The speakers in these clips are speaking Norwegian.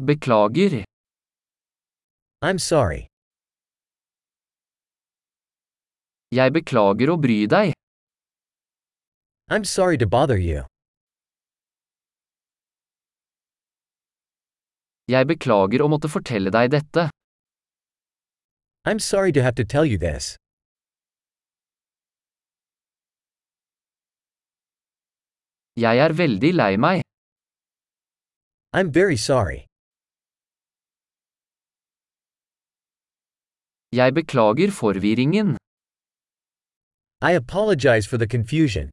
Beklager. I'm sorry. Jeg beklager å bry deg. I'm sorry to bother you. Jeg beklager å måtte fortelle deg dette. I'm sorry to have to tell you this. Jeg er veldig lei meg. I'm very sorry. Jeg beklager forvirringen. I apologize for the confusion.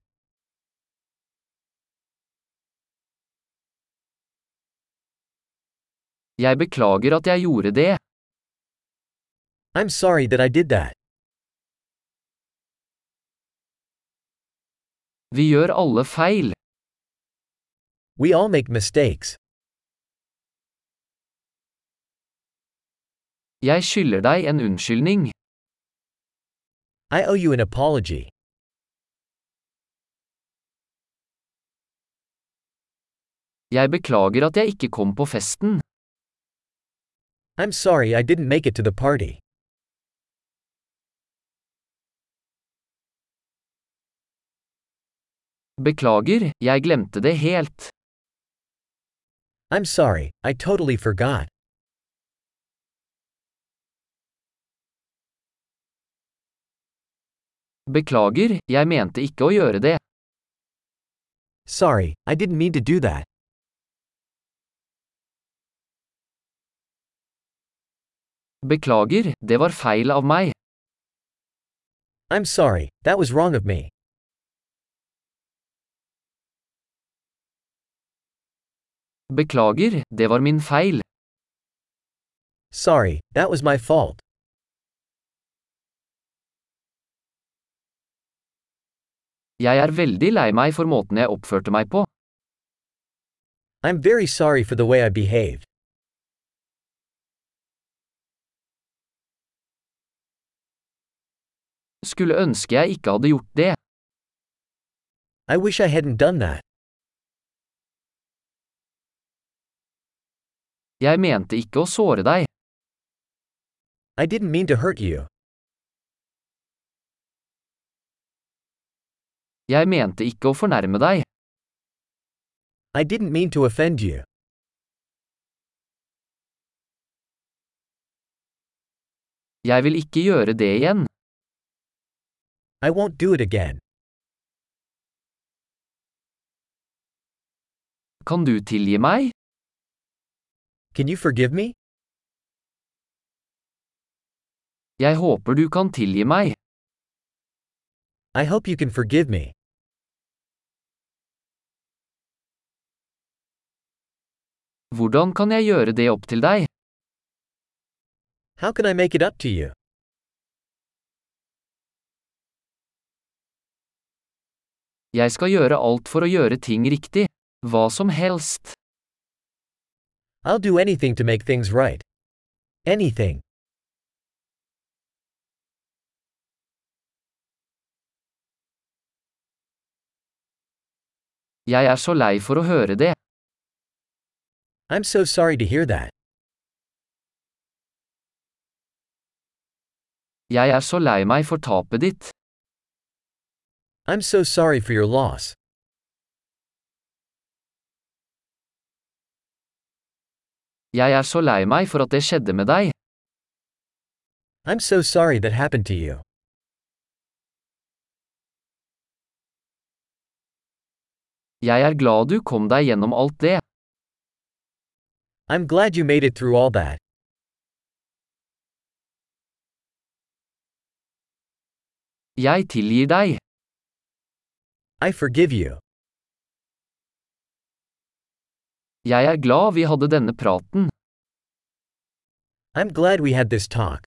Jeg beklager at jeg gjorde det. I'm sorry that I did that. Vi gjør alle feil. We all make mistakes. Jeg skylder deg en unnskyldning. I owe you an apology. Jeg beklager at jeg ikke kom på festen. I'm sorry I didn't make it to the party. Beklager, jeg glemte det helt. I'm sorry, I totally forgot. Beklager, jeg mente ikke å gjøre det. Sorry, I didn't mean to do that. Beklager, det var feil av meg. I'm sorry, that was wrong of me. Beklager, det var min feil. Sorry, that was my fault. Jeg er veldig lei meg for måten jeg oppførte meg på. I'm very sorry for the way I behaved. Skulle ønske jeg ikke hadde gjort det. I wish I hadn't done that. Jeg mente ikke å såre deg. I didn't mean to hurt you. Jeg mente ikke å fornærme deg. I didn't mean to offend you. Jeg vil ikke gjøre det igjen. I won't do it again. Kan du tilgi meg? Can you forgive me? Jeg håper du kan tilgi meg. I hope you can forgive me. Hvordan kan jeg gjøre det opp til deg? How can I make it up to you? Jeg skal gjøre alt for å gjøre ting riktig. Hva som helst. I'll do anything to make things right. Anything. Jeg er så lei for å høre det. I'm so sorry to hear that. Jeg er så lei meg for tapet ditt. I'm so sorry for your loss. Jeg er så lei meg for at det skjedde med deg. I'm so sorry that happened to you. Jeg er glad du kom deg gjennom alt det. I'm glad you made it through all that. Jeg tilgir deg. I forgive you. Jeg er glad vi hadde denne praten. I'm glad we had this talk.